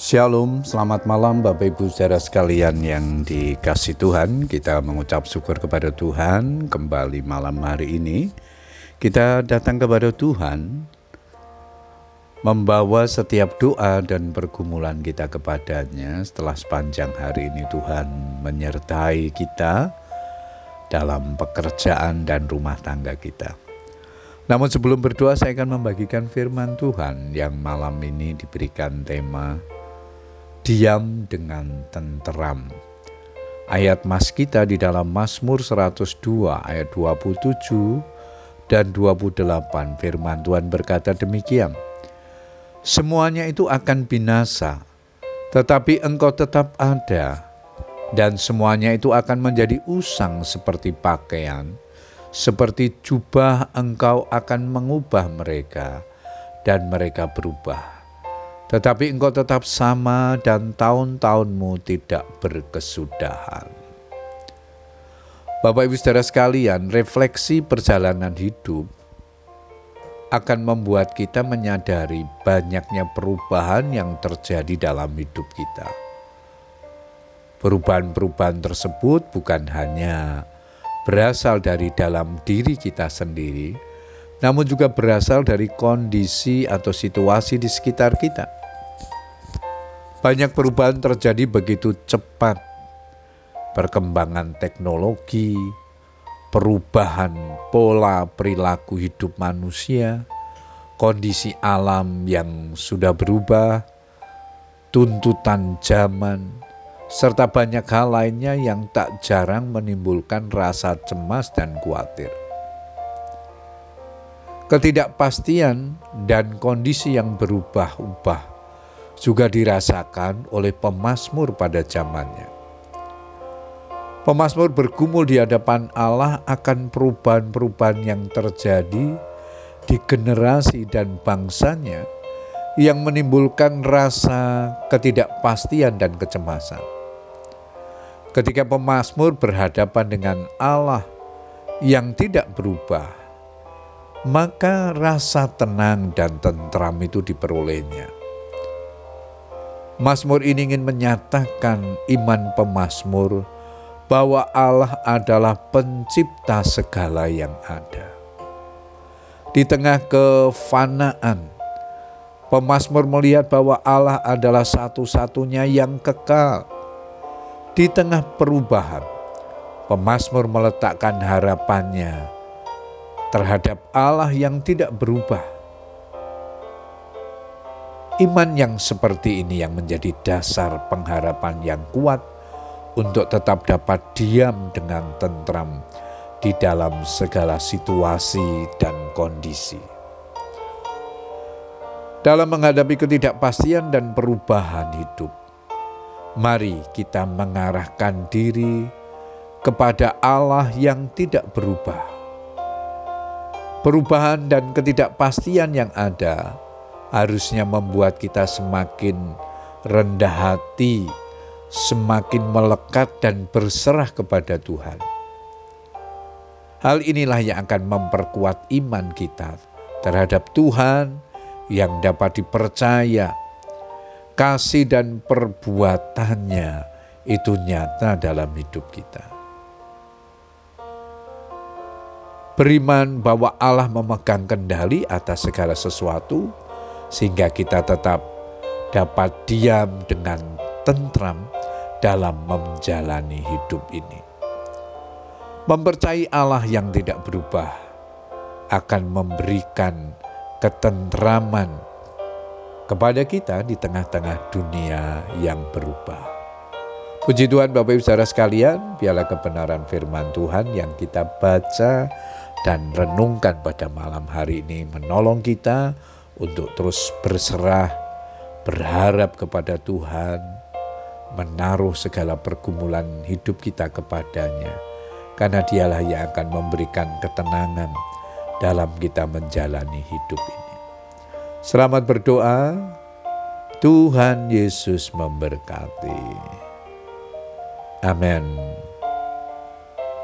Shalom, selamat malam Bapak Ibu saudara sekalian yang dikasih Tuhan. Kita mengucap syukur kepada Tuhan kembali malam hari ini. Kita datang kepada Tuhan membawa setiap doa dan pergumulan kita kepadanya setelah sepanjang hari ini Tuhan menyertai kita dalam pekerjaan dan rumah tangga kita. Namun sebelum berdoa saya akan membagikan firman Tuhan yang malam ini diberikan tema diam dengan tenteram. Ayat mas kita di dalam Mazmur 102 ayat 27 dan 28 firman Tuhan berkata demikian. Semuanya itu akan binasa, tetapi engkau tetap ada dan semuanya itu akan menjadi usang seperti pakaian, seperti jubah engkau akan mengubah mereka dan mereka berubah tetapi engkau tetap sama dan tahun-tahunmu tidak berkesudahan. Bapak Ibu Saudara sekalian, refleksi perjalanan hidup akan membuat kita menyadari banyaknya perubahan yang terjadi dalam hidup kita. Perubahan-perubahan tersebut bukan hanya berasal dari dalam diri kita sendiri, namun juga berasal dari kondisi atau situasi di sekitar kita. Banyak perubahan terjadi begitu cepat. Perkembangan teknologi, perubahan pola perilaku hidup manusia, kondisi alam yang sudah berubah, tuntutan zaman, serta banyak hal lainnya yang tak jarang menimbulkan rasa cemas dan khawatir. Ketidakpastian dan kondisi yang berubah-ubah juga dirasakan oleh pemazmur pada zamannya. Pemazmur bergumul di hadapan Allah akan perubahan-perubahan yang terjadi di generasi dan bangsanya yang menimbulkan rasa ketidakpastian dan kecemasan. Ketika pemazmur berhadapan dengan Allah yang tidak berubah, maka rasa tenang dan tentram itu diperolehnya Mazmur ini ingin menyatakan iman pemazmur bahwa Allah adalah pencipta segala yang ada. Di tengah kefanaan, pemazmur melihat bahwa Allah adalah satu-satunya yang kekal. Di tengah perubahan, pemazmur meletakkan harapannya terhadap Allah yang tidak berubah Iman yang seperti ini yang menjadi dasar pengharapan yang kuat untuk tetap dapat diam dengan tentram di dalam segala situasi dan kondisi. Dalam menghadapi ketidakpastian dan perubahan hidup, mari kita mengarahkan diri kepada Allah yang tidak berubah. Perubahan dan ketidakpastian yang ada harusnya membuat kita semakin rendah hati, semakin melekat dan berserah kepada Tuhan. Hal inilah yang akan memperkuat iman kita terhadap Tuhan yang dapat dipercaya. Kasih dan perbuatannya itu nyata dalam hidup kita. Beriman bahwa Allah memegang kendali atas segala sesuatu, sehingga kita tetap dapat diam dengan tentram dalam menjalani hidup ini. Mempercayai Allah yang tidak berubah akan memberikan ketentraman kepada kita di tengah-tengah dunia yang berubah. Puji Tuhan Bapak Ibu Saudara sekalian, biarlah kebenaran firman Tuhan yang kita baca dan renungkan pada malam hari ini menolong kita untuk terus berserah, berharap kepada Tuhan, menaruh segala pergumulan hidup kita kepadanya, karena Dialah yang akan memberikan ketenangan dalam kita menjalani hidup ini. Selamat berdoa, Tuhan Yesus memberkati. Amin.